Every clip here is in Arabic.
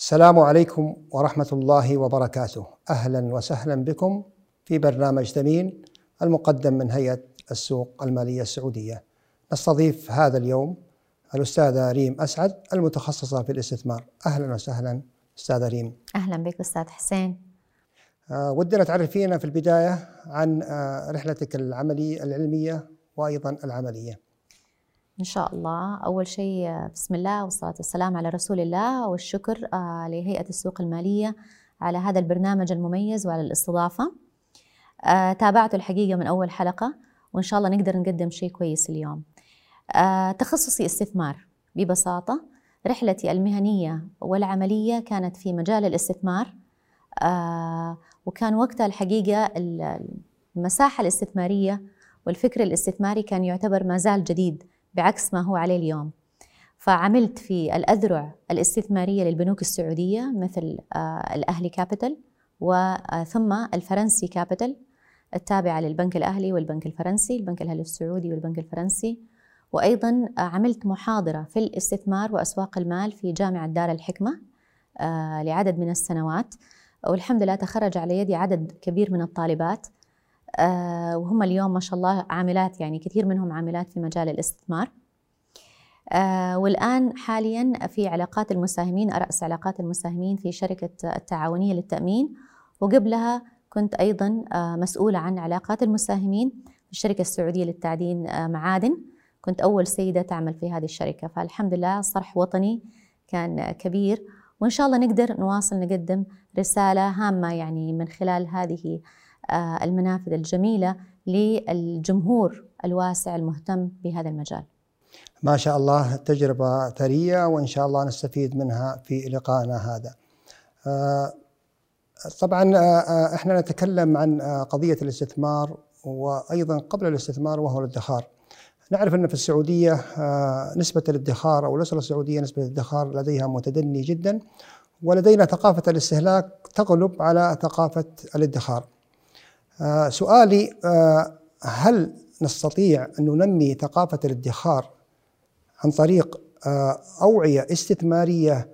السلام عليكم ورحمة الله وبركاته. أهلا وسهلا بكم في برنامج ثمين المقدم من هيئة السوق المالية السعودية. نستضيف هذا اليوم الأستاذة ريم أسعد المتخصصة في الاستثمار. أهلا وسهلا أستاذة ريم. أهلا بك أستاذ حسين. آه ودنا تعرفينا في البداية عن آه رحلتك العملية العلمية وأيضا العملية. إن شاء الله. أول شيء بسم الله والصلاة والسلام على رسول الله والشكر لهيئة السوق المالية على هذا البرنامج المميز وعلى الاستضافة. تابعته الحقيقة من أول حلقة وإن شاء الله نقدر نقدم شيء كويس اليوم. تخصصي استثمار. ببساطة رحلتي المهنية والعملية كانت في مجال الاستثمار وكان وقتها الحقيقة المساحة الاستثمارية والفكر الاستثماري كان يعتبر ما زال جديد. بعكس ما هو عليه اليوم. فعملت في الأذرع الاستثمارية للبنوك السعودية مثل الأهلي كابيتال وثم الفرنسي كابيتال التابعة للبنك الأهلي والبنك الفرنسي البنك الأهلي السعودي والبنك الفرنسي. وأيضا عملت محاضرة في الاستثمار وأسواق المال في جامعة دار الحكمة لعدد من السنوات. والحمد لله تخرج على يدي عدد كبير من الطالبات. وهم اليوم ما شاء الله عاملات يعني كثير منهم عاملات في مجال الاستثمار. والآن حاليا في علاقات المساهمين أرأس علاقات المساهمين في شركة التعاونية للتأمين. وقبلها كنت أيضا مسؤولة عن علاقات المساهمين في الشركة السعودية للتعدين معادن. كنت أول سيدة تعمل في هذه الشركة. فالحمد لله صرح وطني كان كبير. وإن شاء الله نقدر نواصل نقدم رسالة هامة يعني من خلال هذه المنافذ الجميلة للجمهور الواسع المهتم بهذا المجال. ما شاء الله تجربة ثرية وإن شاء الله نستفيد منها في لقائنا هذا. طبعا إحنا نتكلم عن قضية الاستثمار وأيضا قبل الاستثمار وهو الادخار. نعرف أن في السعودية نسبة الادخار أو الأسرة السعودية نسبة الادخار لديها متدني جدا ولدينا ثقافة الاستهلاك تغلب على ثقافة الادخار. آه سؤالي آه هل نستطيع أن ننمي ثقافة الادخار عن طريق آه أوعية استثمارية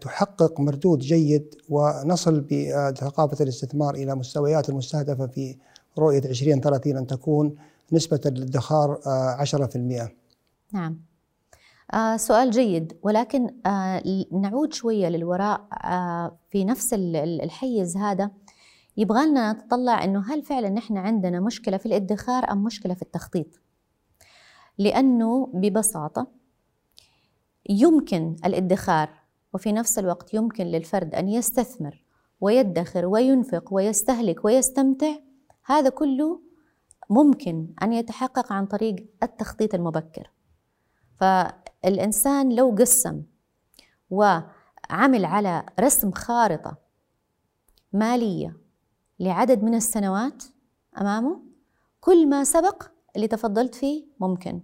تحقق مردود جيد ونصل بثقافة الاستثمار إلى مستويات المستهدفة في رؤية 2030 أن تكون نسبة الادخار 10% نعم. آه سؤال جيد ولكن آه نعود شوية للوراء آه في نفس الحيز هذا. يبغى لنا نتطلع إنه هل فعلا نحن عندنا مشكلة في الادخار أم مشكلة في التخطيط؟ لأنه ببساطة يمكن الادخار وفي نفس الوقت يمكن للفرد أن يستثمر ويدخر وينفق ويستهلك ويستمتع هذا كله ممكن أن يتحقق عن طريق التخطيط المبكر. فالإنسان لو قسم وعمل على رسم خارطة مالية لعدد من السنوات أمامه كل ما سبق اللي تفضلت فيه ممكن.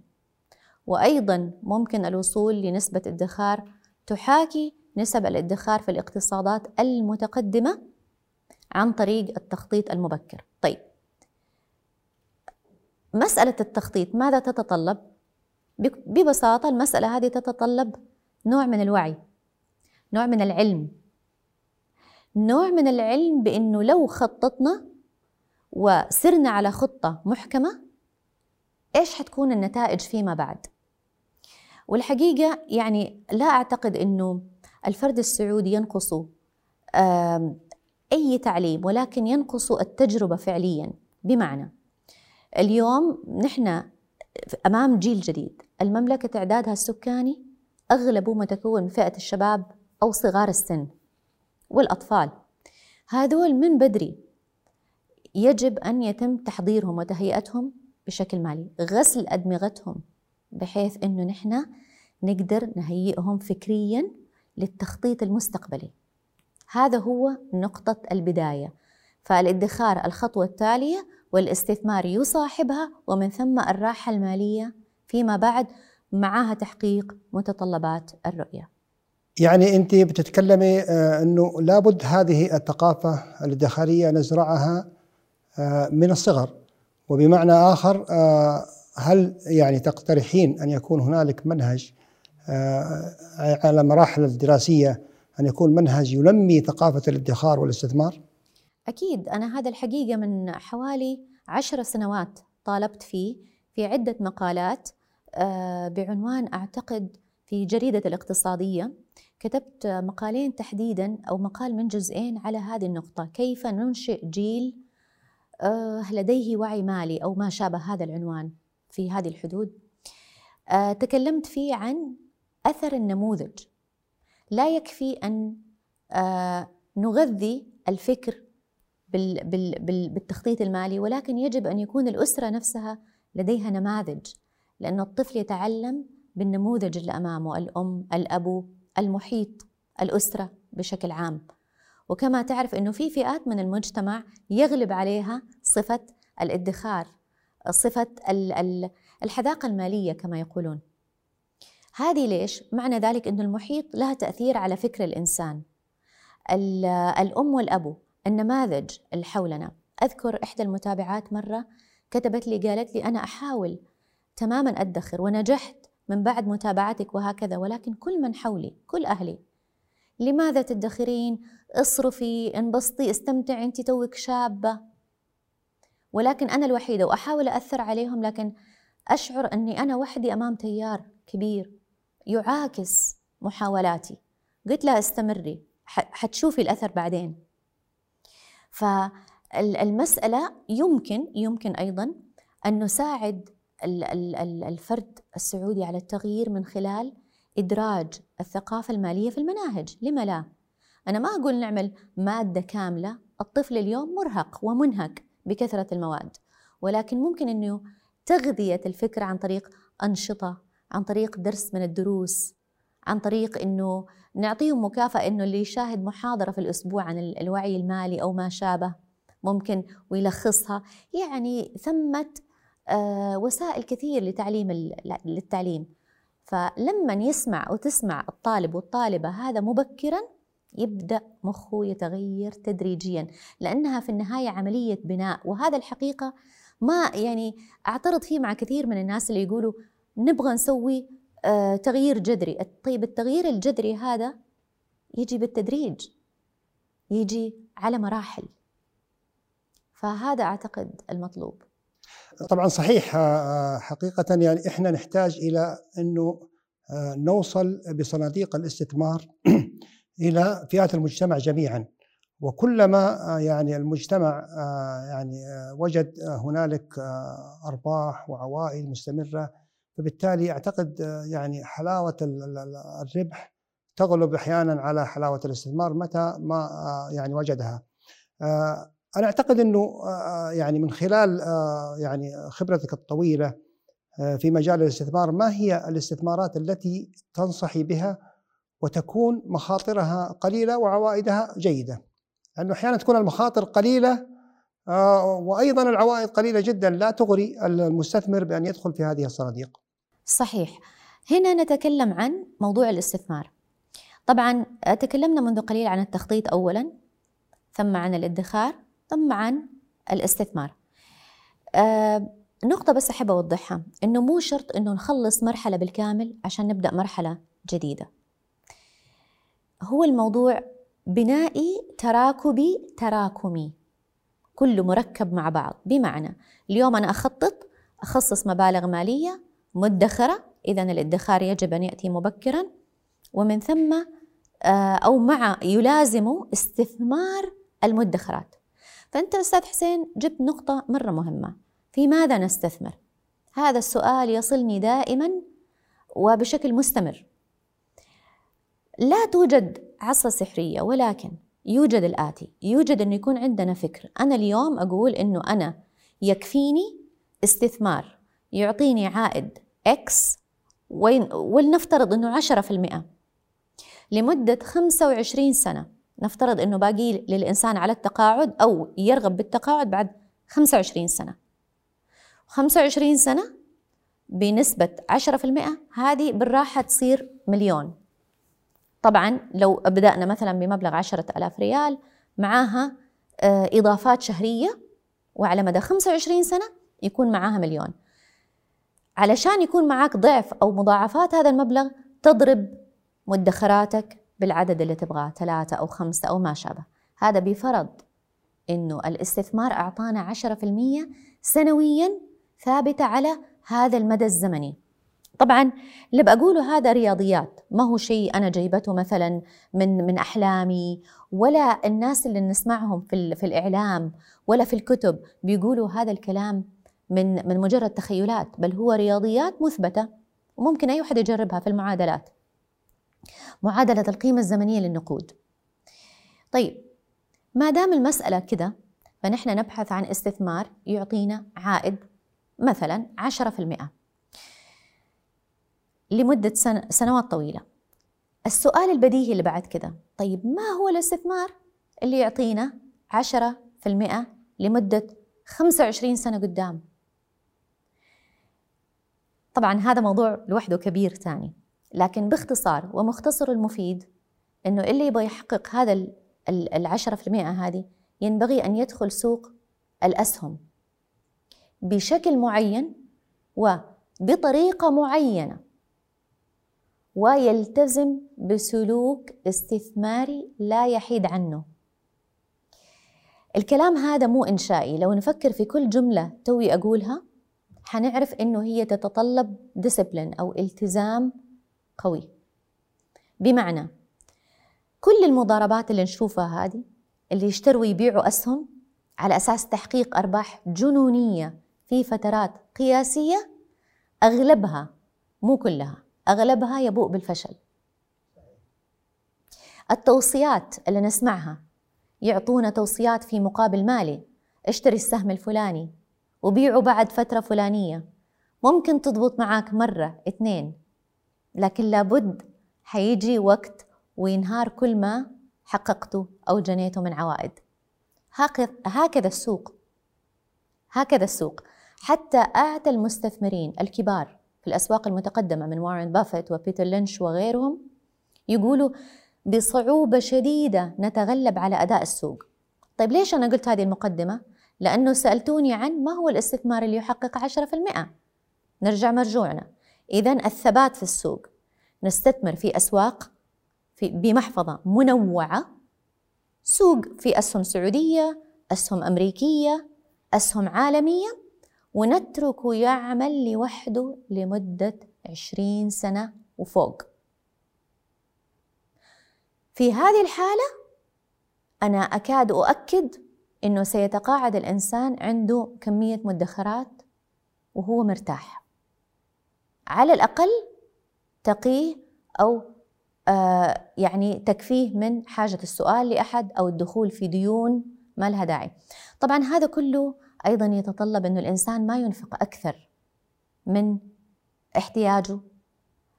وأيضا ممكن الوصول لنسبة ادخار تحاكي نسب الادخار في الاقتصادات المتقدمة عن طريق التخطيط المبكر. طيب مسألة التخطيط ماذا تتطلب؟ ببساطة المسألة هذه تتطلب نوع من الوعي نوع من العلم نوع من العلم بإنه لو خططنا وسرنا على خطة محكمة إيش حتكون النتائج فيما بعد؟ والحقيقة يعني لا أعتقد إنه الفرد السعودي ينقص أي تعليم ولكن ينقص التجربة فعليا. بمعنى اليوم نحن أمام جيل جديد. المملكة تعدادها السكاني أغلبه متكون من فئة الشباب أو صغار السن. والأطفال. هذول من بدري يجب أن يتم تحضيرهم وتهيئتهم بشكل مالي غسل أدمغتهم بحيث أنه نحن نقدر نهيئهم فكريا للتخطيط المستقبلي. هذا هو نقطة البداية. فالادخار الخطوة التالية والاستثمار يصاحبها ومن ثم الراحة المالية فيما بعد معها تحقيق متطلبات الرؤية. يعني انت بتتكلمي انه لابد هذه الثقافة الادخارية نزرعها من الصغر وبمعنى آخر هل يعني تقترحين أن يكون هنالك منهج على مراحل الدراسية أن يكون منهج ينمي ثقافة الادخار والاستثمار؟ أكيد أنا هذا الحقيقة من حوالي عشر سنوات طالبت فيه في عدة مقالات آه، بعنوان أعتقد في جريدة الاقتصادية كتبت مقالين تحديدا أو مقال من جزئين على هذه النقطة. كيف ننشئ جيل آه، لديه وعي مالي أو ما شابه هذا العنوان في هذه الحدود؟ آه، تكلمت فيه عن أثر النموذج. لا يكفي أن نغذي الفكر بالتخطيط المالي ولكن يجب أن يكون الأسرة نفسها لديها نماذج لأن الطفل يتعلم بالنموذج اللي أمامه الأم الأبو المحيط الأسرة بشكل عام. وكما تعرف أنه في فئات من المجتمع يغلب عليها صفة الادخار صفة الحذاقة المالية كما يقولون. هذه ليش؟ معنى ذلك أن المحيط لها تأثير على فكر الإنسان. الأم والأبو النماذج اللي حولنا. أذكر إحدى المتابعات مرة كتبت لي قالت لي أنا أحاول تماما أدخر ونجحت من بعد متابعتك وهكذا ولكن كل من حولي كل أهلي. لماذا تدخرين؟ اصرفي انبسطي استمتعي انت توك شابة. ولكن أنا الوحيدة وأحاول أثر عليهم لكن أشعر أني أنا وحدي أمام تيار كبير يعاكس محاولاتي. قلت لها استمري. حتشوفي الأثر بعدين. فالمسألة يمكن يمكن أيضا أن نساعد الفرد السعودي على التغيير من خلال إدراج الثقافة المالية في المناهج لما لا؟ أنا ما أقول نعمل مادة كاملة الطفل اليوم مرهق ومنهك بكثرة المواد ولكن ممكن أنه تغذية الفكر عن طريق أنشطة عن طريق درس من الدروس عن طريق أنه نعطيهم مكافأة أنه اللي يشاهد محاضرة في الأسبوع عن الوعي المالي أو ما شابه ممكن ويلخصها يعني ثمة وسائل كثير لتعليم للتعليم. فلما يسمع وتسمع الطالب والطالبة هذا مبكرا يبدأ مخه يتغير تدريجيا لأنها في النهاية عملية بناء. وهذا الحقيقة ما يعني أعترض فيه مع كثير من الناس اللي يقولوا نبغى نسوي آه، تغيير جذري. طيب التغيير الجذري هذا يجي بالتدريج يجي على مراحل. فهذا أعتقد المطلوب. طبعا صحيح آه، حقيقة يعني إحنا نحتاج إلى أنه آه، نوصل بصناديق الاستثمار إلى فئات المجتمع جميعا وكلما يعني المجتمع يعني وجد هنالك أرباح وعوائد مستمرة فبالتالي أعتقد آه، يعني حلاوة الربح تغلب أحيانا على حلاوة الاستثمار متى ما آه، يعني وجدها. آه، أنا أعتقد إنه يعني من خلال يعني خبرتك الطويلة في مجال الاستثمار ما هي الاستثمارات التي تنصحي بها وتكون مخاطرها قليلة وعوائدها جيدة؟ لأنه أحيانا تكون المخاطر قليلة وأيضا العوائد قليلة جدا لا تغري المستثمر بأن يدخل في هذه الصناديق. صحيح هنا نتكلم عن موضوع الاستثمار طبعا تكلمنا منذ قليل عن التخطيط اولا ثم عن الادخار عن الاستثمار. آه نقطة بس أحب أوضحها إنه مو شرط إنه نخلص مرحلة بالكامل عشان نبدأ مرحلة جديدة. هو الموضوع بنائي تراكبي تراكمي كله مركب مع بعض. بمعنى اليوم أنا أخطط أخصص مبالغ مالية مدخرة إذا الادخار يجب أن يأتي مبكرا ومن ثم آه، أو مع يلازم استثمار المدخرات. فأنت أستاذ حسين جبت نقطة مرة مهمة. في ماذا نستثمر؟ هذا السؤال يصلني دائما وبشكل مستمر. لا توجد عصا سحرية ولكن يوجد الآتي. يوجد أن يكون عندنا فكر. أنا اليوم أقول أنه أنا يكفيني استثمار يعطيني عائد إكس ولنفترض أنه 10% لمدة 25 سنة. نفترض أنه باقي للإنسان على التقاعد أو يرغب بالتقاعد بعد 25 سنة. 25 سنة بنسبة 10% هذه بالراحة تصير مليون. طبعا لو بدأنا مثلا بمبلغ 10000 ريال معاها آه، إضافات شهرية وعلى مدى 25 سنة يكون معاها مليون. علشان يكون معك ضعف أو مضاعفات هذا المبلغ تضرب مدخراتك بالعدد اللي تبغاه ثلاثة أو خمسة أو ما شابه. هذا بفرض إنه الاستثمار أعطانا عشرة في المية سنويا ثابتة على هذا المدى الزمني. طبعا اللي بقوله هذا رياضيات ما هو شيء أنا جايبته مثلا من من أحلامي ولا الناس اللي نسمعهم في في الإعلام ولا في الكتب بيقولوا هذا الكلام من من مجرد تخيلات بل هو رياضيات مثبتة وممكن أي واحد يجربها في المعادلات. معادلة القيمة الزمنية للنقود. طيب ما دام المسألة كده فنحن نبحث عن استثمار يعطينا عائد مثلا 10% لمدة سنوات طويلة. السؤال البديهي اللي بعد كده طيب ما هو الاستثمار اللي يعطينا 10% لمدة 25 سنة قدام؟ طبعا هذا موضوع لوحده كبير ثاني. لكن باختصار ومختصر المفيد إنه اللي يبغى يحقق هذا العشرة في المئة هذه ينبغي أن يدخل سوق الأسهم بشكل معين وبطريقة معينة ويلتزم بسلوك استثماري لا يحيد عنه. الكلام هذا مو إنشائي. لو نفكر في كل جملة توي أقولها حنعرف إنه هي تتطلب ديسبلين أو التزام قوي. بمعنى كل المضاربات اللي نشوفها هذه اللي يشتروا ويبيعوا أسهم على أساس تحقيق أرباح جنونية في فترات قياسية أغلبها مو كلها أغلبها يبوء بالفشل. التوصيات اللي نسمعها يعطونا توصيات في مقابل مالي اشتري السهم الفلاني وبيعه بعد فترة فلانية ممكن تضبط معاك مرة اثنين لكن لابد حيجي وقت وينهار كل ما حققته أو جنيته من عوائد. هكذا السوق. هكذا السوق. حتى أعتى المستثمرين الكبار في الأسواق المتقدمة من وارن بافيت وبيتر لينش وغيرهم يقولوا بصعوبة شديدة نتغلب على أداء السوق. طيب ليش أنا قلت هذه المقدمة؟ لأنه سألتوني عن ما هو الاستثمار اللي يحقق 10% نرجع مرجوعنا. إذا الثبات في السوق. نستثمر في أسواق في بمحفظة منوعة. سوق في أسهم سعودية أسهم أمريكية أسهم عالمية. ونتركه يعمل لوحده لمدة عشرين سنة وفوق. في هذه الحالة أنا أكاد أؤكد أنه سيتقاعد الإنسان عنده كمية مدخرات وهو مرتاح. على الأقل تقيه أو آه يعني تكفيه من حاجة السؤال لأحد أو الدخول في ديون ما لها داعي. طبعا هذا كله أيضا يتطلب أن الإنسان ما ينفق أكثر من احتياجه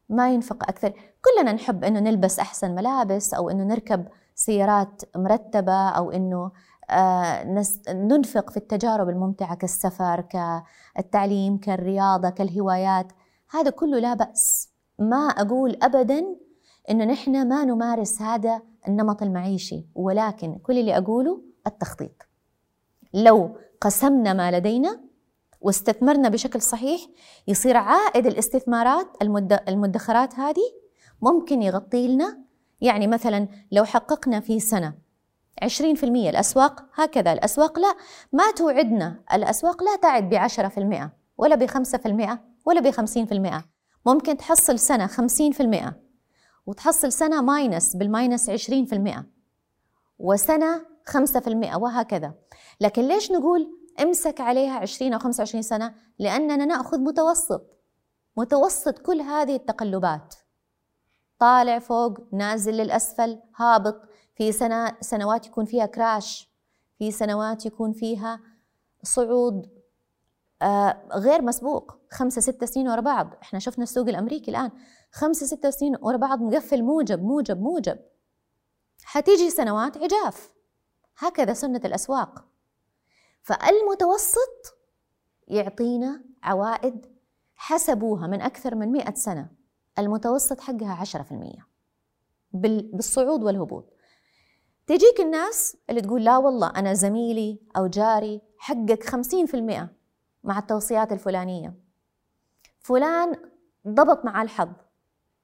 ما ينفق أكثر. كلنا نحب أنه نلبس أحسن ملابس أو أنه نركب سيارات مرتبة أو أنه آه ننفق في التجارب الممتعة كالسفر كالتعليم كالرياضة كالهوايات. هذا كله لا بأس. ما أقول أبدا أنه نحن ما نمارس هذا النمط المعيشي ولكن كل اللي أقوله التخطيط. لو قسمنا ما لدينا واستثمرنا بشكل صحيح يصير عائد الاستثمارات المدخرات هذه ممكن يغطي لنا. يعني مثلا لو حققنا في سنة 20% الأسواق هكذا الأسواق لا ما توعدنا الأسواق لا تعد ب 10% ولا ب 5% ولا ب 50% ممكن تحصل سنة 50% وتحصل سنة minus بال minus 20% وسنة 5% وهكذا. لكن ليش نقول امسك عليها 20 أو 25 سنة؟ لأننا نأخذ متوسط. متوسط كل هذه التقلبات. طالع فوق نازل للأسفل هابط. في سنة سنوات يكون فيها كراش. في سنوات يكون فيها صعود. آه غير مسبوق. خمسة ستة سنين ورا بعض. إحنا شفنا السوق الأمريكي الآن. خمسة ستة سنين ورا بعض مقفل موجب موجب موجب. حتيجي سنوات عجاف هكذا سنة الأسواق. فالمتوسط يعطينا عوائد حسبوها من أكثر من مئة سنة. المتوسط حقها عشرة في المية بالصعود والهبوط. تجيك الناس اللي تقول لا والله أنا زميلي أو جاري حقق خمسين في المئة مع التوصيات الفلانية. فلان ضبط مع الحظ.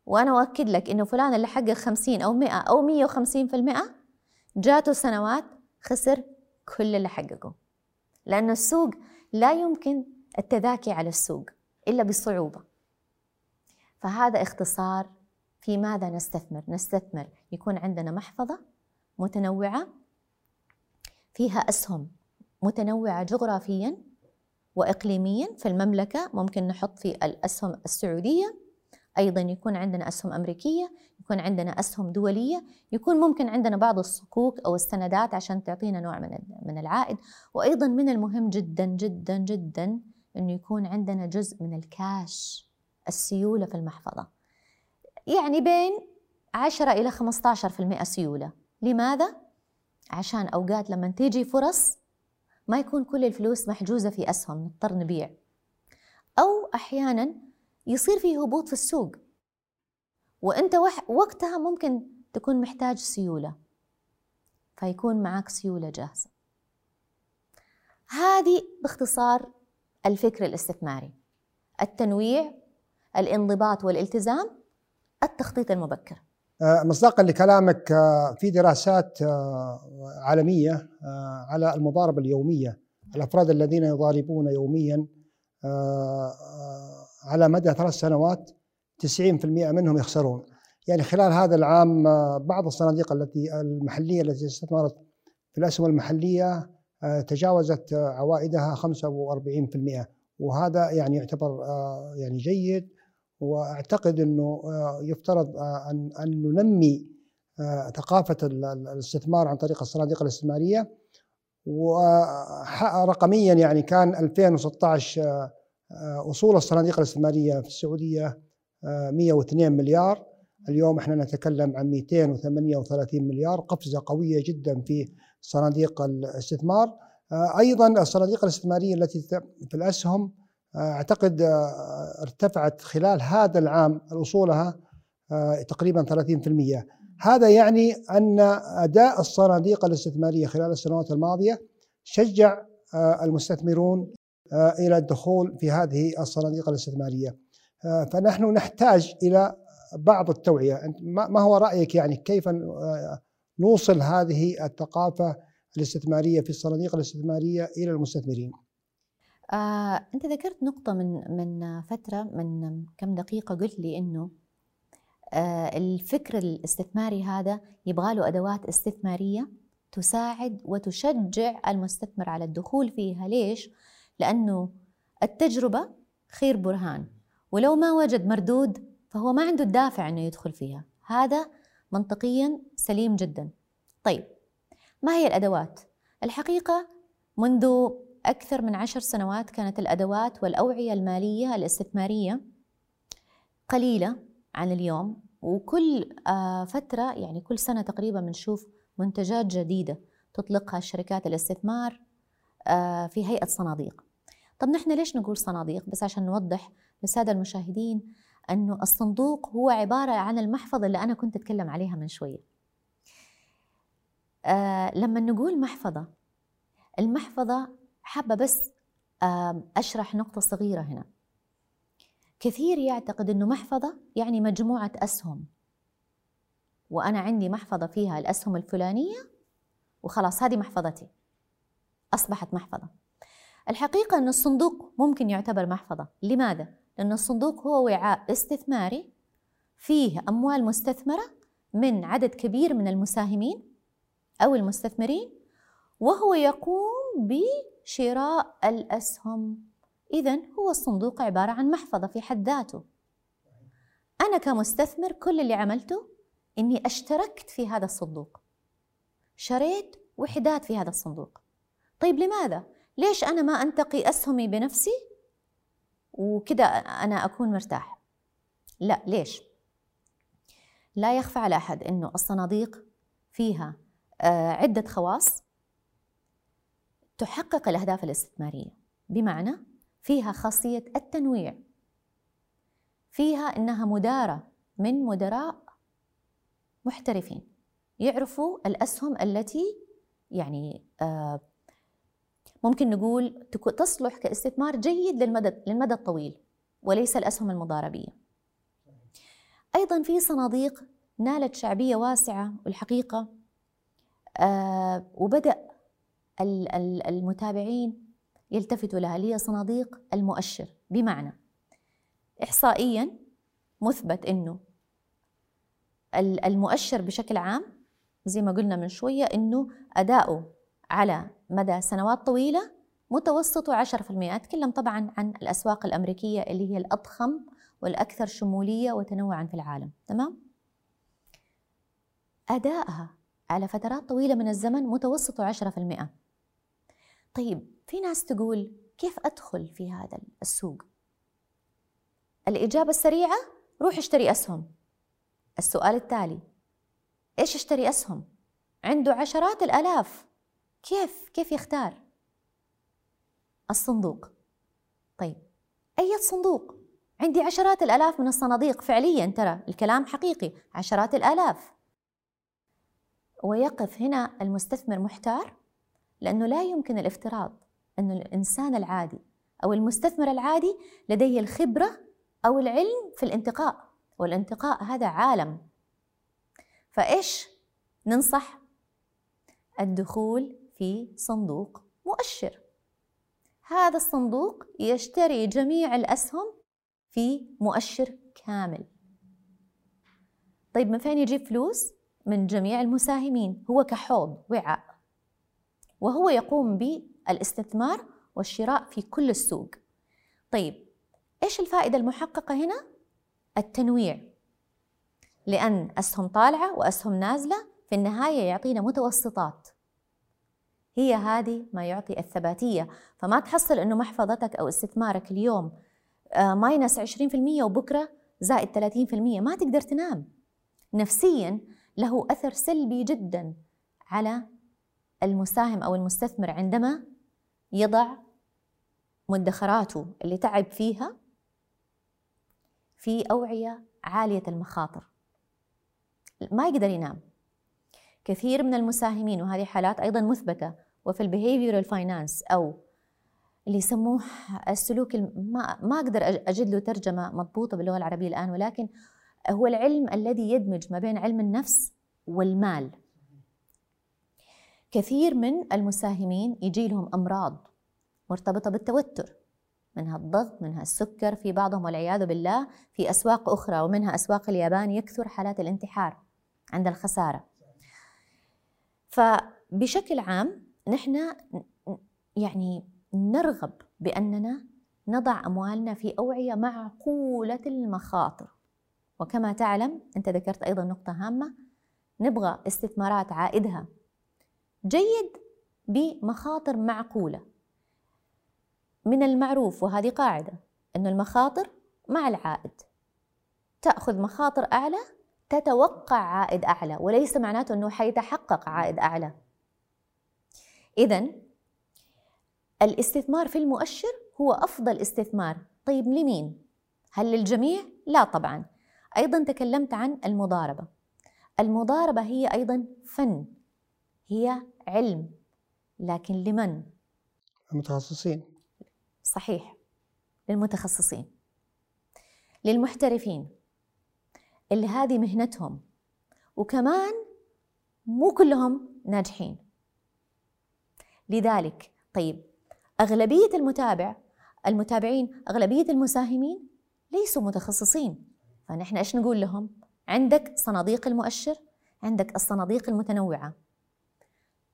وأنا أؤكد لك إنه فلان اللي حقق 50 أو 100 أو 150 في المئة جاته سنوات خسر كل اللي حققه. لأن السوق لا يمكن التذاكي على السوق إلا بصعوبة. فهذا اختصار في ماذا نستثمر؟ نستثمر يكون عندنا محفظة متنوعة فيها أسهم متنوعة جغرافيا وإقليميا في المملكة ممكن نحط في الأسهم السعودية أيضا يكون عندنا أسهم أمريكية يكون عندنا أسهم دولية يكون ممكن عندنا بعض الصكوك أو السندات عشان تعطينا نوع من من العائد. وأيضا من المهم جدا جدا جدا أنه يكون عندنا جزء من الكاش السيولة في المحفظة. يعني بين 10 إلى 15% سيولة. لماذا؟ عشان أوقات لما تيجي فرص ما يكون كل الفلوس محجوزة في أسهم نضطر نبيع أو أحيانا يصير في هبوط في السوق. وأنت وقتها ممكن تكون محتاج سيولة. فيكون معك سيولة جاهزة. هذه باختصار الفكر الاستثماري. التنويع الانضباط والالتزام التخطيط المبكر. مصداقا لكلامك آه، في دراسات آه، عالمية على المضاربة اليومية الأفراد الذين يضاربون يوميا على مدى ثلاث سنوات 90% منهم يخسرون. يعني خلال هذا العام بعض الصناديق التي المحلية التي استثمرت في الأسهم المحلية تجاوزت عوائدها 45% وهذا يعني يعتبر يعني جيد. وأعتقد إنه آه، يفترض آه، أن أن ننمي آه، ثقافة الاستثمار عن طريق الصناديق الاستثمارية. ورقميا يعني كان 2016 أصول الصناديق الاستثمارية في السعودية 102 مليار. اليوم إحنا نتكلم عن 238 مليار قفزة قوية جدا في صناديق الاستثمار. أيضا الصناديق الاستثمارية التي في الأسهم أعتقد آه، ارتفعت خلال هذا العام أصولها آه، تقريبا 30% هذا يعني أن أداء الصناديق الاستثمارية خلال السنوات الماضية شجع آه، المستثمرون إلى الدخول في هذه الصناديق الاستثمارية. فنحن نحتاج إلى بعض التوعية. ما هو رأيك يعني كيف نوصل هذه الثقافة الاستثمارية في الصناديق الاستثمارية إلى المستثمرين؟ آه، أنت ذكرت نقطة من من فترة من كم دقيقة قلت لي إنه آه، الفكر الاستثماري هذا يبغى له أدوات استثمارية تساعد وتشجع المستثمر على الدخول فيها ليش؟ لأنه التجربة خير برهان ولو ما وجد مردود فهو ما عنده الدافع أنه يدخل فيها هذا منطقيا سليم جدا طيب ما هي الأدوات؟ الحقيقة منذ أكثر من عشر سنوات كانت الأدوات والأوعية المالية الاستثمارية قليلة عن اليوم وكل آه، فترة يعني كل سنة تقريبا بنشوف منتجات جديدة تطلقها شركات الاستثمار آه، في هيئة صناديق. طب نحن ليش نقول صناديق؟ بس عشان نوضح للسادة المشاهدين أنه الصندوق هو عبارة عن المحفظة اللي أنا كنت أتكلم عليها من شوية. آه لما نقول محفظة المحفظة حابة بس أشرح نقطة صغيرة هنا. كثير يعتقد أنه محفظة يعني مجموعة أسهم. وأنا عندي محفظة فيها الأسهم الفلانية وخلاص هذه محفظتي. أصبحت محفظة. الحقيقة أن الصندوق ممكن يعتبر محفظة. لماذا؟ لأن الصندوق هو وعاء استثماري فيه أموال مستثمرة من عدد كبير من المساهمين أو المستثمرين وهو يقوم بشراء الأسهم. إذا هو الصندوق عبارة عن محفظة في حد ذاته. أنا كمستثمر كل اللي عملته إني أشتركت في هذا الصندوق. شريت وحدات في هذا الصندوق. طيب لماذا؟ ليش أنا ما أنتقي أسهمي بنفسي وكذا أنا أكون مرتاح؟ لا ليش؟ لا يخفى على أحد أنه الصناديق فيها آه، عدة خواص. تحقق الأهداف الاستثمارية. بمعنى فيها خاصية التنويع. فيها إنها مدارة من مدراء محترفين. يعرفوا الأسهم التي يعني آه، ممكن نقول تصلح كاستثمار جيد للمدى للمدى الطويل وليس الأسهم المضاربية. أيضا في صناديق نالت شعبية واسعة والحقيقة آه وبدأ المتابعين يلتفتوا لها اللي هي صناديق المؤشر. بمعنى إحصائيا مثبت أنه المؤشر بشكل عام زي ما قلنا من شوية أنه أداؤه على مدى سنوات طويلة متوسطه 10% أتكلم طبعا عن الأسواق الأمريكية اللي هي الأضخم والأكثر شمولية وتنوعا في العالم. تمام؟ أدائها على فترات طويلة من الزمن متوسطه 10% طيب في ناس تقول كيف أدخل في هذا السوق؟ الإجابة السريعة روح اشتري أسهم السؤال التالي إيش اشتري أسهم؟ عنده عشرات الآلاف كيف كيف يختار؟ الصندوق طيب أي صندوق؟ عندي عشرات الآلاف من الصناديق فعليا ترى الكلام حقيقي عشرات الآلاف ويقف هنا المستثمر محتار لأنه لا يمكن الافتراض أن الإنسان العادي أو المستثمر العادي لديه الخبرة أو العلم في الانتقاء والانتقاء هذا عالم. فإيش ننصح؟ الدخول في صندوق مؤشر. هذا الصندوق يشتري جميع الأسهم في مؤشر كامل. طيب من فين يجيب فلوس؟ من جميع المساهمين هو كحوض وعاء. وهو يقوم بالاستثمار والشراء في كل السوق. طيب إيش الفائدة المحققة هنا؟ التنويع. لأن أسهم طالعة وأسهم نازلة في النهاية يعطينا متوسطات. هي هذه ما يعطي الثباتية. فما تحصل إنه محفظتك أو استثمارك اليوم ماينس 20% وبكرة زائد 30% ما تقدر تنام. نفسيا له أثر سلبي جدا على المساهم أو المستثمر عندما يضع مدخراته اللي تعب فيها في أوعية عالية المخاطر. ما يقدر ينام. كثير من المساهمين وهذه حالات أيضا مثبتة وفي ال behavioral finance أو اللي يسموه السلوك ما ما أقدر أجد له ترجمة مضبوطة باللغة العربية الآن ولكن هو العلم الذي يدمج ما بين علم النفس والمال. كثير من المساهمين يجي لهم أمراض مرتبطة بالتوتر منها الضغط منها السكر في بعضهم والعياذ بالله في أسواق أخرى ومنها أسواق اليابان يكثر حالات الانتحار عند الخسارة. فبشكل عام نحن يعني نرغب بأننا نضع أموالنا في أوعية معقولة المخاطر. وكما تعلم أنت ذكرت أيضا نقطة هامة نبغى استثمارات عائدها جيد بمخاطر معقولة. من المعروف وهذه قاعدة انه المخاطر مع العائد. تأخذ مخاطر أعلى تتوقع عائد أعلى وليس معناته أنه حيتحقق عائد أعلى. اذا الاستثمار في المؤشر هو أفضل استثمار. طيب لمين؟ هل للجميع؟ لا طبعا. أيضا تكلمت عن المضاربة. المضاربة هي أيضا فن هي علم لكن لمن؟ المتخصصين صحيح للمتخصصين. للمحترفين اللي هذه مهنتهم وكمان مو كلهم ناجحين. لذلك طيب أغلبية المتابع المتابعين أغلبية المساهمين ليسوا متخصصين. فنحن إيش نقول لهم؟ عندك صناديق المؤشر عندك الصناديق المتنوعة.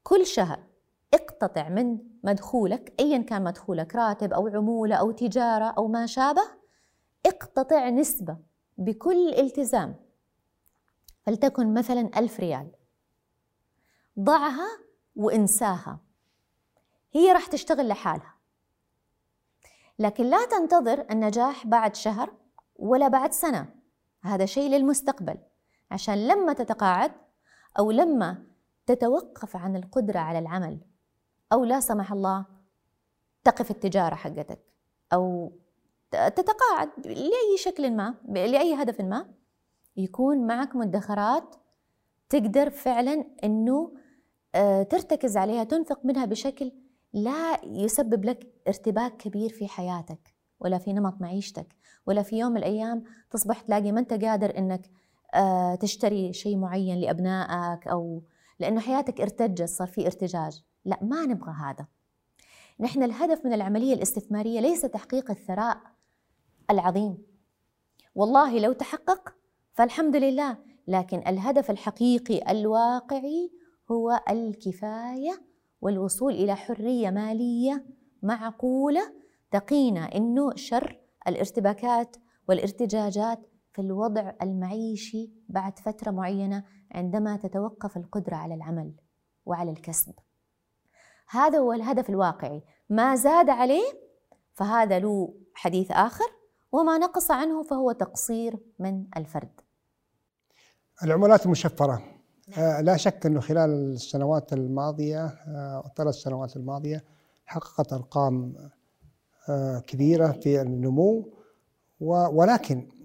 كل شهر اقتطع من مدخولك ايا كان مدخولك راتب أو عمولة أو تجارة أو ما شابه اقتطع نسبة بكل التزام. فلتكن مثلا ألف ريال. ضعها وانساها. هي راح تشتغل لحالها. لكن لا تنتظر النجاح بعد شهر ولا بعد سنة. هذا شيء للمستقبل. عشان لما تتقاعد أو لما تتوقف عن القدرة على العمل أو لا سمح الله تقف التجارة حقتك أو تتقاعد لأي شكل ما لأي هدف ما يكون معك مدخرات تقدر فعلا أنه آه، ترتكز عليها تنفق منها بشكل لا يسبب لك ارتباك كبير في حياتك ولا في نمط معيشتك ولا في يوم من الأيام تصبح تلاقي ما أنت قادر أنك آه، تشتري شيء معين لأبنائك أو لأنه حياتك ارتجت صار في ارتجاج. لا ما نبغى هذا. نحن الهدف من العملية الاستثمارية ليس تحقيق الثراء العظيم. والله لو تحقق فالحمد لله لكن الهدف الحقيقي الواقعي هو الكفاية والوصول إلى حرية مالية معقولة تقينا إنه شر الارتباكات والارتجاجات في الوضع المعيشي بعد فترة معينة عندما تتوقف القدرة على العمل وعلى الكسب. هذا هو الهدف الواقعي، ما زاد عليه فهذا له حديث آخر وما نقص عنه فهو تقصير من الفرد. العملات المشفرة آه لا شك أنه خلال السنوات الماضية آه الثلاث سنوات الماضية حققت أرقام آه كبيرة في النمو ولكن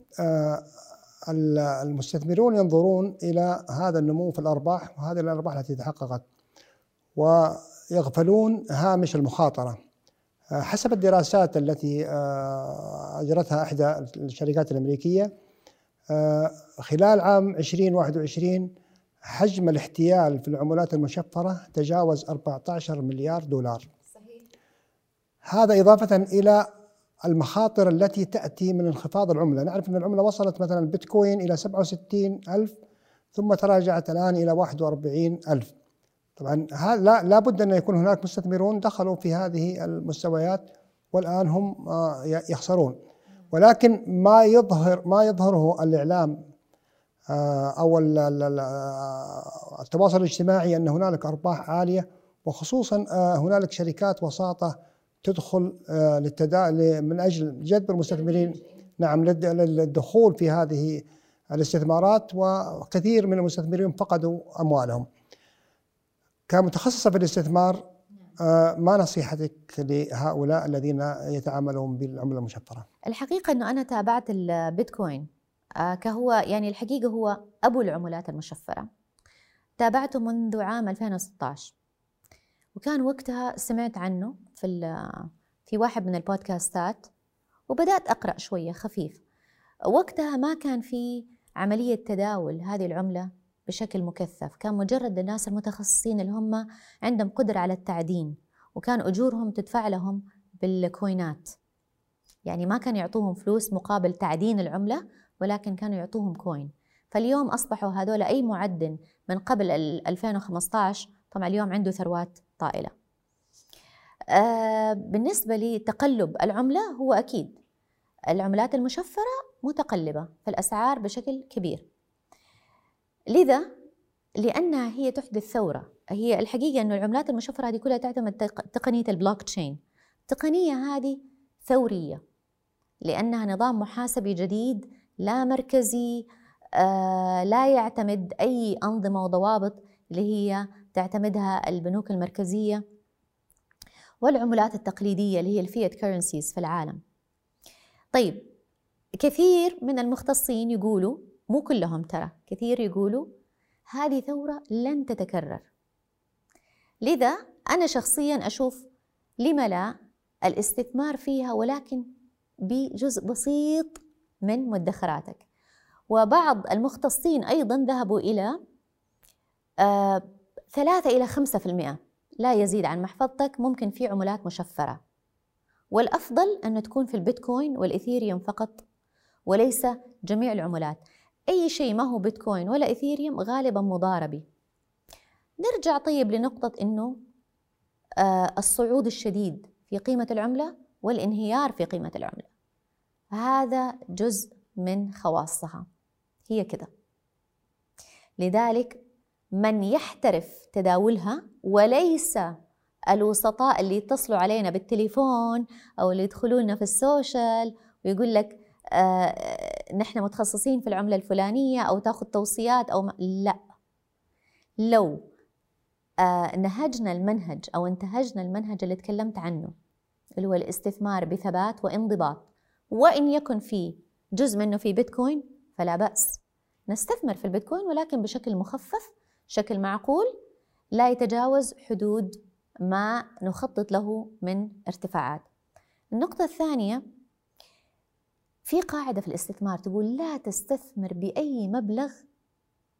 المستثمرون ينظرون إلى هذا النمو في الأرباح وهذه الأرباح التي تحققت ويغفلون هامش المخاطرة آه، حسب الدراسات التي آه، أجرتها إحدى الشركات الأمريكية خلال عام 2021 حجم الاحتيال في العملات المشفرة تجاوز 14 مليار دولار صحيح. هذا إضافة إلى المخاطر التي تأتي من انخفاض العملة. نعرف أن العملة وصلت مثلا البيتكوين إلى 67 ألف ثم تراجعت الآن إلى 41 ألف. طبعا لا لابد أن يكون هناك مستثمرون دخلوا في هذه المستويات والآن هم آه، يخسرون. ولكن ما يظهر ما يظهره الإعلام آه، أو آه، التواصل الاجتماعي أن هنالك أرباح عالية وخصوصا هنالك شركات وساطة تدخل آه، للتدا من أجل جذب المستثمرين نعم للدخول في هذه الاستثمارات وكثير من المستثمرين فقدوا أموالهم. كمتخصصة في الاستثمار آه، ما نصيحتك لهؤلاء الذين يتعاملون بالعملة المشفرة؟ الحقيقة إنه أنا تابعت البيتكوين آه، كهو يعني الحقيقة هو أبو العملات المشفرة. تابعته منذ عام 2016 وكان وقتها سمعت عنه في في واحد من البودكاستات وبدأت أقرأ شوية خفيف. وقتها ما كان في عملية تداول هذه العملة بشكل مكثف. كان مجرد الناس المتخصصين اللي هم عندهم قدرة على التعدين وكان أجورهم تدفع لهم بالكوينات. يعني ما كان يعطوهم فلوس مقابل تعدين العملة ولكن كانوا يعطوهم كوين. فاليوم أصبحوا هذول أي معدن من قبل 2015 طبعا اليوم عنده ثروات طائلة. آه بالنسبة لتقلب العملة هو أكيد العملات المشفرة متقلبة في الأسعار بشكل كبير. لذا لأنها هي تحدث ثورة هي الحقيقة أن العملات المشفرة هذه كلها تعتمد تقنية البلوك تشين. التقنية هذه ثورية لأنها نظام محاسبي جديد لا مركزي آه لا يعتمد أي أنظمة وضوابط اللي هي تعتمدها البنوك المركزية والعملات التقليدية اللي هي ال fiat currencies في العالم. طيب كثير من المختصين يقولوا مو كلهم ترى كثير يقولوا هذه ثورة لن تتكرر. لذا أنا شخصيا أشوف لما لا الاستثمار فيها ولكن بجزء بسيط من مدخراتك. وبعض المختصين أيضا ذهبوا إلى آه ثلاثة إلى خمسة في المئة. لا يزيد عن محفظتك ممكن في عملات مشفرة. والأفضل أن تكون في البيتكوين والإثيريوم فقط وليس جميع العملات. أي شيء ما هو بيتكوين ولا إثيريوم غالبا مضاربي. نرجع طيب لنقطة أنه آه الصعود الشديد في قيمة العملة والانهيار في قيمة العملة. هذا جزء من خواصها. هي كذا. لذلك من يحترف تداولها وليس الوسطاء اللي يتصلوا علينا بالتليفون أو اللي يدخلون في السوشيال ويقول لك آه نحن متخصصين في العملة الفلانية أو تاخذ توصيات أو ما لا. لو آه نهجنا المنهج أو انتهجنا المنهج اللي تكلمت عنه اللي هو الاستثمار بثبات وانضباط وإن يكن في جزء منه في بيتكوين فلا بأس. نستثمر في البيتكوين ولكن بشكل مخفف بشكل معقول لا يتجاوز حدود ما نخطط له من ارتفاعات. النقطة الثانية في قاعدة في الاستثمار تقول لا تستثمر بأي مبلغ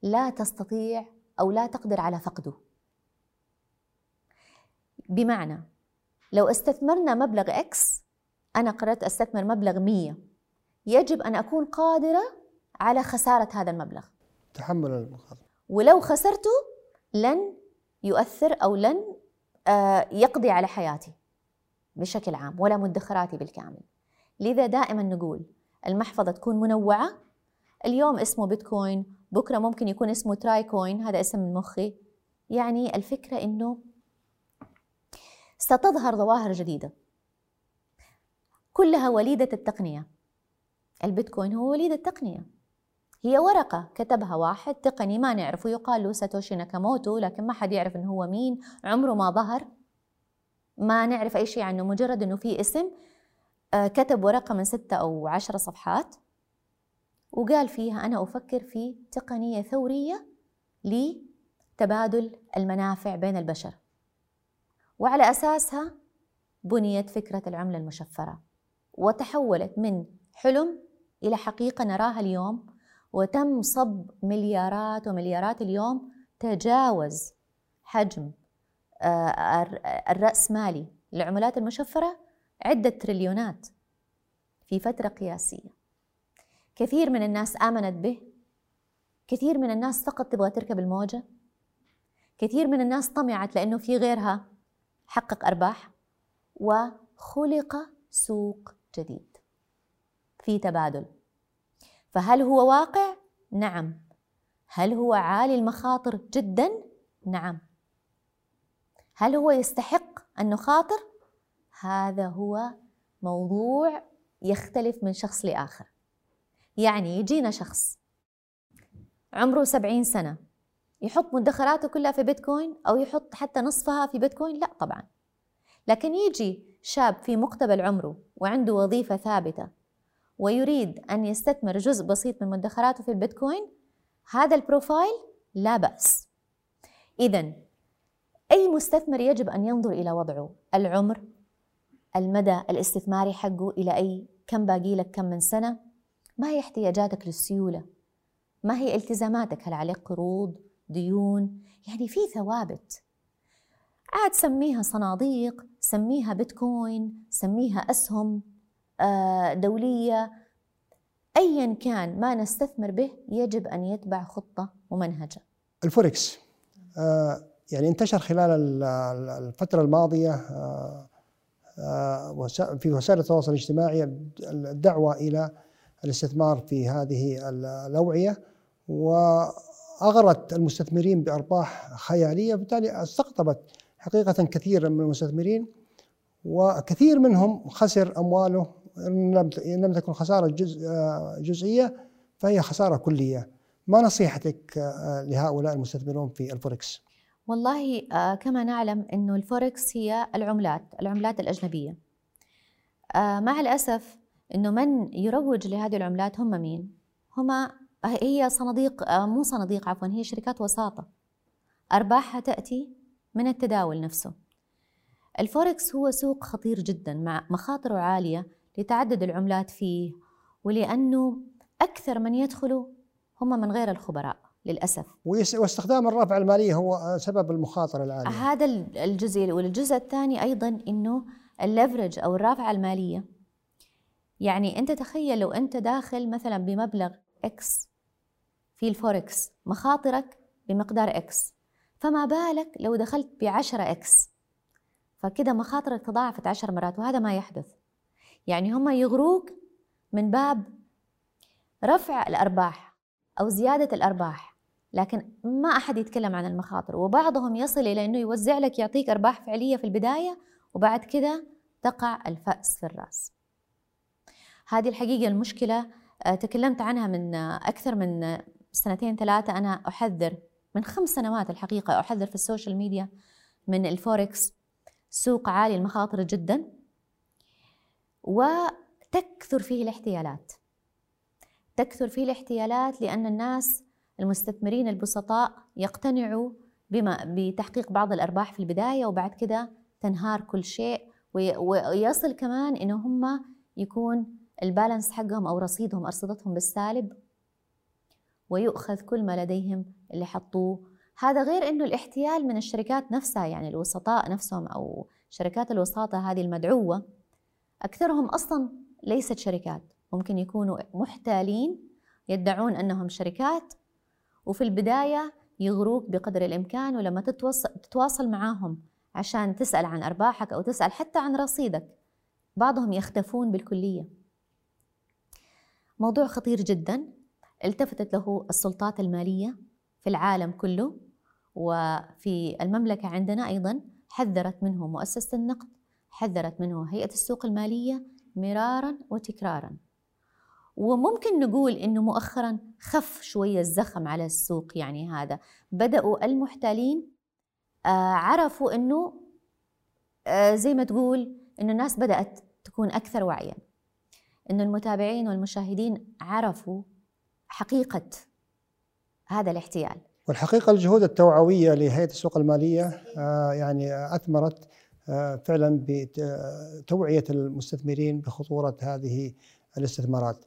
لا تستطيع أو لا تقدر على فقده. بمعنى لو استثمرنا مبلغ إكس أنا قررت أستثمر مبلغ 100 يجب أن أكون قادرة على خسارة هذا المبلغ. تحمل المخاطر ولو خسرته لن يؤثر أو لن آه، يقضي على حياتي بشكل عام ولا مدخراتي بالكامل. لذا دائما نقول المحفظة تكون منوعة. اليوم اسمه بيتكوين بكرة ممكن يكون اسمه تراي كوين هذا اسم من مخي. يعني الفكرة إنه ستظهر ظواهر جديدة. كلها وليدة التقنية. البيتكوين هو وليد التقنية. هي ورقة كتبها واحد تقني ما نعرفه يقال له ساتوشي ناكاموتو لكن ما حد يعرف إنه هو مين عمره ما ظهر. ما نعرف أي شيء عنه مجرد أنه في اسم آه، كتب ورقة من ستة أو عشرة صفحات وقال فيها أنا أفكر في تقنية ثورية لتبادل المنافع بين البشر. وعلى أساسها بنيت فكرة العملة المشفرة وتحولت من حلم إلى حقيقة نراها اليوم وتم صب مليارات ومليارات اليوم تجاوز حجم آه، الرأسمالي للعملات المشفرة عدة تريليونات في فترة قياسية. كثير من الناس آمنت به كثير من الناس فقط تبغى تركب الموجة كثير من الناس طمعت لأنه في غيرها حقق أرباح وخلق سوق جديد في تبادل. فهل هو واقع؟ نعم هل هو عالي المخاطر جدا؟ نعم هل هو يستحق أن نخاطر؟ هذا هو موضوع يختلف من شخص لآخر يعني يجينا شخص عمره سبعين سنة يحط مدخراته كلها في بيتكوين أو يحط حتى نصفها في بيتكوين لا طبعا لكن يجي شاب في مقتبل عمره وعنده وظيفة ثابتة ويريد أن يستثمر جزء بسيط من مدخراته في البيتكوين هذا البروفايل لا بأس. إذا أي مستثمر يجب أن ينظر إلى وضعه؟ العمر المدى الاستثماري حقه إلى أي كم باقي لك كم من سنة؟ ما هي احتياجاتك للسيولة؟ ما هي التزاماتك؟ هل عليك قروض ديون؟ يعني في ثوابت. عاد سميها صناديق سميها بيتكوين سميها أسهم. دولية. أيا كان ما نستثمر به يجب أن يتبع خطة ممنهجة الفوركس آه، يعني انتشر خلال الفترة الماضية آه، آه، في وسائل التواصل الاجتماعي الدعوة إلى الاستثمار في هذه الأوعية وأغرت المستثمرين بأرباح خيالية. وبالتالي استقطبت حقيقة كثيرا من المستثمرين وكثير منهم خسر أمواله إن لم تكن خسارة جزء آه، جزئية فهي خسارة كلية ما نصيحتك لهؤلاء المستثمرون في الفوركس؟ والله آه، كما نعلم أنه الفوركس هي العملات العملات الأجنبية آه، مع الأسف أنه من يروج لهذه العملات هم مين؟ هم هي صناديق آه، مو صناديق عفوا هي شركات وساطة أرباحها تأتي من التداول نفسه الفوركس هو سوق خطير جدا مع مخاطره عالية لتعدد العملات فيه ولأنه أكثر من يدخلوا هم من غير الخبراء للأسف. واستخدام الرافعه المالية هو سبب المخاطرة العالية. هذا الجزء والجزء الثاني أيضا إنه ال leverage أو الرافعه المالية. يعني أنت تخيل لو أنت داخل مثلا بمبلغ X في الفوركس مخاطرك بمقدار X فما بالك لو دخلت ب 10 X فكده مخاطرك تضاعفت عشر مرات وهذا ما يحدث. يعني هم يغروك من باب رفع الأرباح أو زيادة الأرباح لكن ما أحد يتكلم عن المخاطر وبعضهم يصل إلى أنه يوزع لك يعطيك أرباح فعلية في البداية وبعد كده تقع الفأس في الرأس. هذه الحقيقة المشكلة آه، تكلمت عنها من آه، أكثر من سنتين ثلاثة. أنا أحذر من خمس سنوات الحقيقة أحذر في ال social media من الفوركس سوق عالي المخاطر جدا. وتكثر فيه الاحتيالات. تكثر فيه الاحتيالات لأن الناس المستثمرين البسطاء يقتنعوا بما بتحقيق بعض الأرباح في البداية وبعد كده تنهار كل شيء ويصل كمان إنه هم يكون البالانس حقهم أو رصيدهم أرصدتهم بالسالب ويؤخذ كل ما لديهم اللي حطوه. هذا غير أنه الاحتيال من الشركات نفسها يعني الوسطاء نفسهم أو شركات الوساطة هذه المدعوة أكثرهم أصلا ليست شركات. ممكن يكونوا محتالين يدعون أنهم شركات وفي البداية يغروك بقدر الإمكان ولما تتواصل معاهم عشان تسأل عن أرباحك أو تسأل حتى عن رصيدك بعضهم يختفون بالكلية. موضوع خطير جدا. التفتت له السلطات المالية في العالم كله وفي المملكة عندنا أيضا حذرت منه مؤسسة النقد. حذرت منه هيئة السوق المالية مرارا وتكرارا. وممكن نقول إنه مؤخرا خف شوية الزخم على السوق يعني هذا. بدأوا المحتالين آه، عرفوا إنه آه، زي ما تقول إنه الناس بدأت تكون أكثر وعيا. إنه المتابعين والمشاهدين عرفوا حقيقة هذا الاحتيال. والحقيقة الجهود التوعوية لهيئة السوق المالية آه، يعني أثمرت فعلا بتوعيه المستثمرين بخطورة هذه الاستثمارات.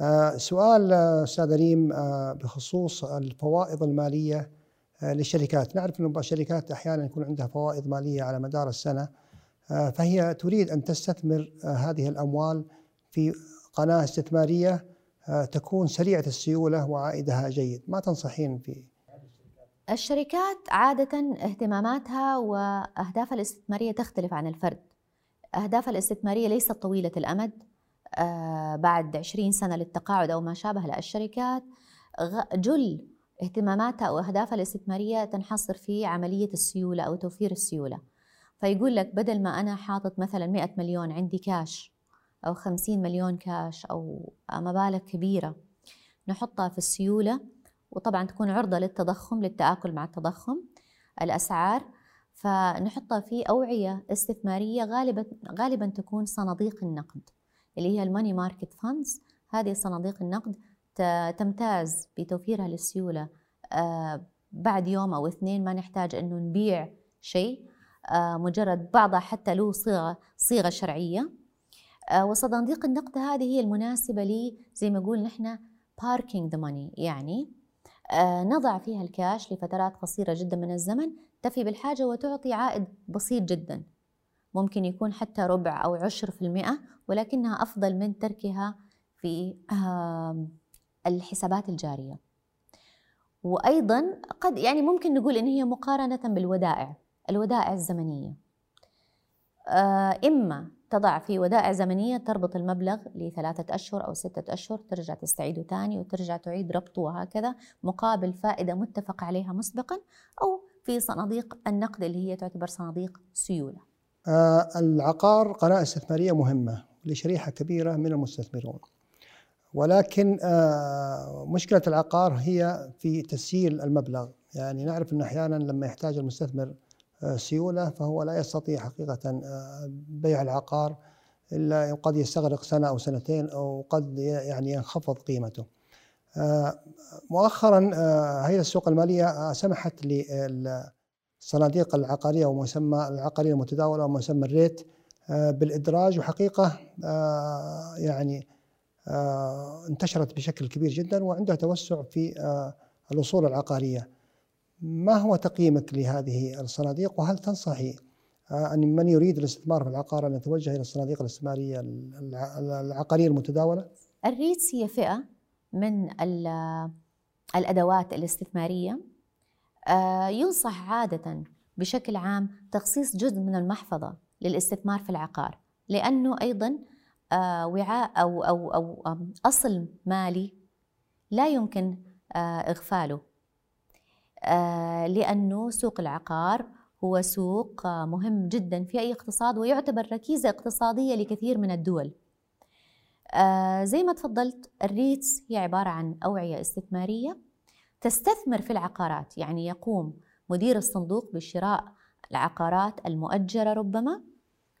آه، سؤال آه، أستاذ ريم آه، بخصوص الفوائض المالية للشركات، نعرف ان الشركات أحيانا يكون عندها فوائض مالية على مدار السنة فهي تريد أن تستثمر هذه الأموال في قناة استثمارية تكون سريعة السيولة وعائدها جيد، ما تنصحين في الشركات عادة اهتماماتها وأهدافها الاستثمارية تختلف عن الفرد. أهدافها الاستثمارية ليست طويلة الأمد آه، بعد 20 سنة للتقاعد أو ما شابه لا الشركات. جل اهتماماتها وأهدافها الاستثمارية تنحصر في عملية السيولة أو توفير السيولة. فيقول لك بدل ما أنا حاطط مثلا 100 مليون عندي كاش أو 50 مليون كاش أو مبالغ كبيرة نحطها في السيولة وطبعا تكون عرضة للتضخم للتآكل مع التضخم الأسعار. فنحطها في أوعية استثمارية غالبا غالبا تكون صناديق النقد اللي هي ال money market funds. هذه صناديق النقد تمتاز بتوفيرها للسيولة آه، بعد يوم أو اثنين ما نحتاج أنه نبيع شيء آه، مجرد بعضها حتى له صيغة صيغة شرعية. آه، وصناديق النقد هذه هي المناسبة لي زي ما نقول نحن parking the money يعني نضع فيها الكاش لفترات قصيرة جدا من الزمن تفي بالحاجة وتعطي عائد بسيط جدا. ممكن يكون حتى ربع أو عشر في المئة ولكنها أفضل من تركها في الحسابات الجارية. وأيضا قد يعني ممكن نقول إن هي مقارنة بالودائع الودائع الزمنية. آه، إما تضع في ودائع زمنية تربط المبلغ لثلاثة أشهر أو ستة أشهر ترجع تستعيده ثاني وترجع تعيد ربطه وهكذا مقابل فائدة متفق عليها مسبقا أو في صناديق النقد اللي هي تعتبر صناديق سيولة. آه، العقار قناة استثمارية مهمة لشريحة كبيرة من المستثمرون. ولكن آه، مشكلة العقار هي في تسييل المبلغ. يعني نعرف أن أحيانا لما يحتاج المستثمر سيولة فهو لا يستطيع حقيقة بيع العقار إلا قد يستغرق سنة أو سنتين أو قد يعني ينخفض قيمته مؤخرا هيئة السوق المالية سمحت لل الصناديق العقاريه ومسمى العقارية المتداولة ومسمى الريت آه، بالإدراج وحقيقة آه، يعني آه، انتشرت بشكل كبير جدا وعندها توسع في الأصول العقارية. ما هو تقييمك لهذه الصناديق وهل تنصحي أن من يريد الاستثمار في العقار أن يتوجه إلى الصناديق الإستثمارية العقارية المتداولة؟ الريتس هي فئة من الأدوات الاستثمارية آه، ينصح عادة بشكل عام تخصيص جزء من المحفظة للاستثمار في العقار لأنه أيضا آه، وعاء أو, أو, أو أصل مالي لا يمكن آه، إغفاله لأنه سوق العقار هو سوق مهم جدا في أي اقتصاد ويعتبر ركيزة اقتصادية لكثير من الدول. زي ما تفضلت الريتس هي عبارة عن أوعية استثمارية تستثمر في العقارات. يعني يقوم مدير الصندوق بشراء العقارات المؤجرة ربما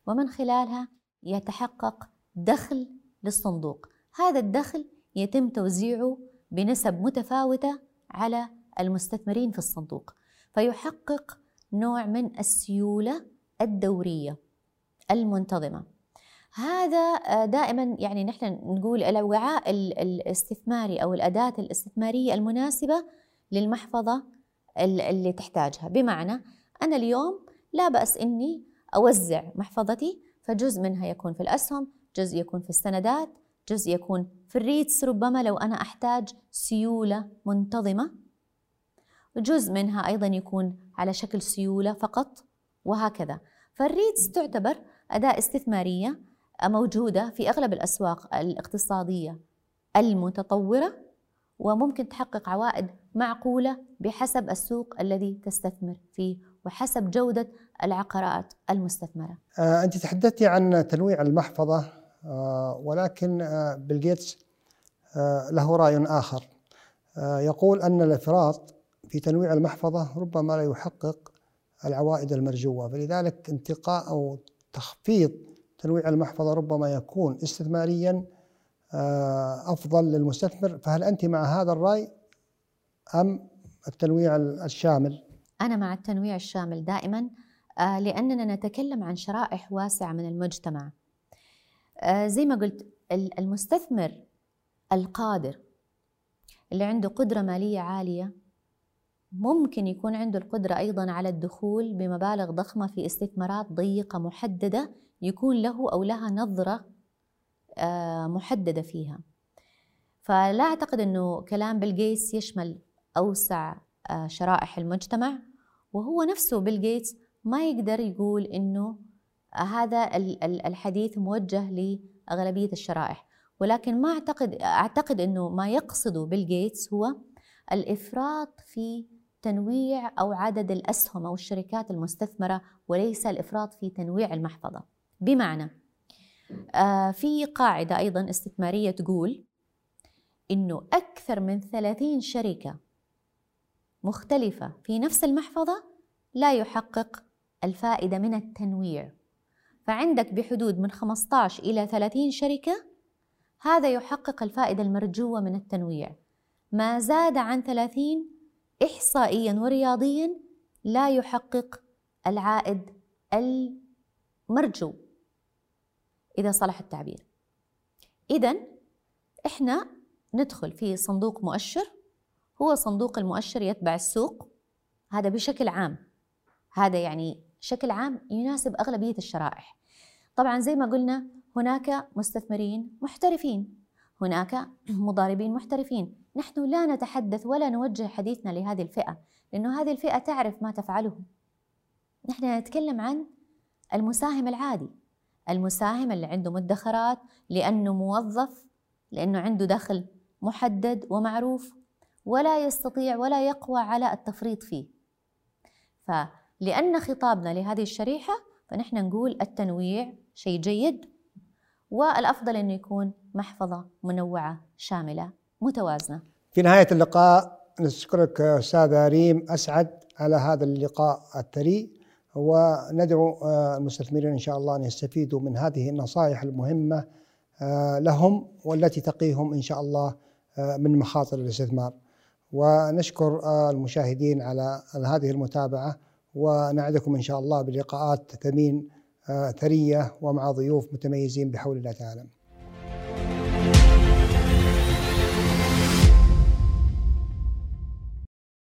ومن خلالها يتحقق دخل للصندوق. هذا الدخل يتم توزيعه بنسب متفاوتة على المستثمرين في الصندوق فيحقق نوع من السيولة الدورية المنتظمة. هذا دائما يعني نحن نقول الوعاء الاستثماري أو الأداة الاستثمارية المناسبة للمحفظة اللي تحتاجها. بمعنى أنا اليوم لا بأس إني أوزع محفظتي فجزء منها يكون في الأسهم جزء يكون في السندات جزء يكون في الريتس. ربما لو أنا أحتاج سيولة منتظمة جزء منها أيضا يكون على شكل سيولة فقط وهكذا فال REITs تعتبر أداة استثمارية موجودة في أغلب الأسواق الاقتصادية المتطورة وممكن تحقق عوائد معقولة بحسب السوق الذي تستثمر فيه وحسب جودة العقارات المستثمرة. آه أنت تحدثتي عن تنويع المحفظة آه ولكن آه بيل جيتس له رأي آخر آه يقول أن الإفراط في تنويع المحفظة ربما لا يحقق العوائد المرجوة فلذلك انتقاء أو تخفيض تنويع المحفظة ربما يكون استثماريا آه، أفضل للمستثمر فهل أنت مع هذا الرأي أم التنويع الشامل؟ أنا مع التنويع الشامل دائما آه، لأننا نتكلم عن شرائح واسعة من المجتمع. آه، زي ما قلت المستثمر القادر اللي عنده قدرة مالية عالية ممكن يكون عنده القدرة أيضا على الدخول بمبالغ ضخمة في استثمارات ضيقة محددة يكون له أو لها نظرة آه، محددة فيها. فلا أعتقد أنه كلام بيل جيتس يشمل أوسع آه، شرائح المجتمع وهو نفسه بيل جيتس ما يقدر يقول أنه هذا الحديث موجه لأغلبية الشرائح. ولكن ما أعتقد أعتقد أنه ما يقصده بيل جيتس هو الإفراط في تنويع أو عدد الأسهم أو الشركات المستثمرة وليس الإفراط في تنويع المحفظة. بمعنى آه، في قاعدة أيضا استثمارية تقول إنه أكثر من 30 شركة مختلفة في نفس المحفظة لا يحقق الفائدة من التنويع. فعندك بحدود من 15 إلى 30 شركة هذا يحقق الفائدة المرجوة من التنويع. ما زاد عن 30 إحصائيا ورياضيا لا يحقق العائد المرجو إذا صلح التعبير. إذا إحنا ندخل في صندوق مؤشر هو صندوق المؤشر يتبع السوق. هذا بشكل عام هذا يعني شكل عام يناسب أغلبية الشرائح. طبعا زي ما قلنا هناك مستثمرين محترفين هناك مضاربين محترفين. نحن لا نتحدث ولا نوجه حديثنا لهذه الفئة لأنه هذه الفئة تعرف ما تفعله. نحن نتكلم عن المساهم العادي. المساهم اللي عنده مدخرات لأنه موظف لأنه عنده دخل محدد ومعروف ولا يستطيع ولا يقوى على التفريط فيه. فلأن خطابنا لهذه الشريحة فنحن نقول التنويع شيء جيد والأفضل أنه يكون محفظة منوعة شاملة. متوازنة في نهاية اللقاء نشكرك أستاذة ريم أسعد على هذا اللقاء الثري وندعو آه، المستثمرين إن شاء الله أن يستفيدوا من هذه النصائح المهمة آه، لهم والتي تقيهم إن شاء الله آه، من مخاطر الاستثمار. ونشكر المشاهدين على هذه المتابعة ونعدكم إن شاء الله بلقاءات ثمين ثرية ومع ضيوف متميزين بحول الله تعالى.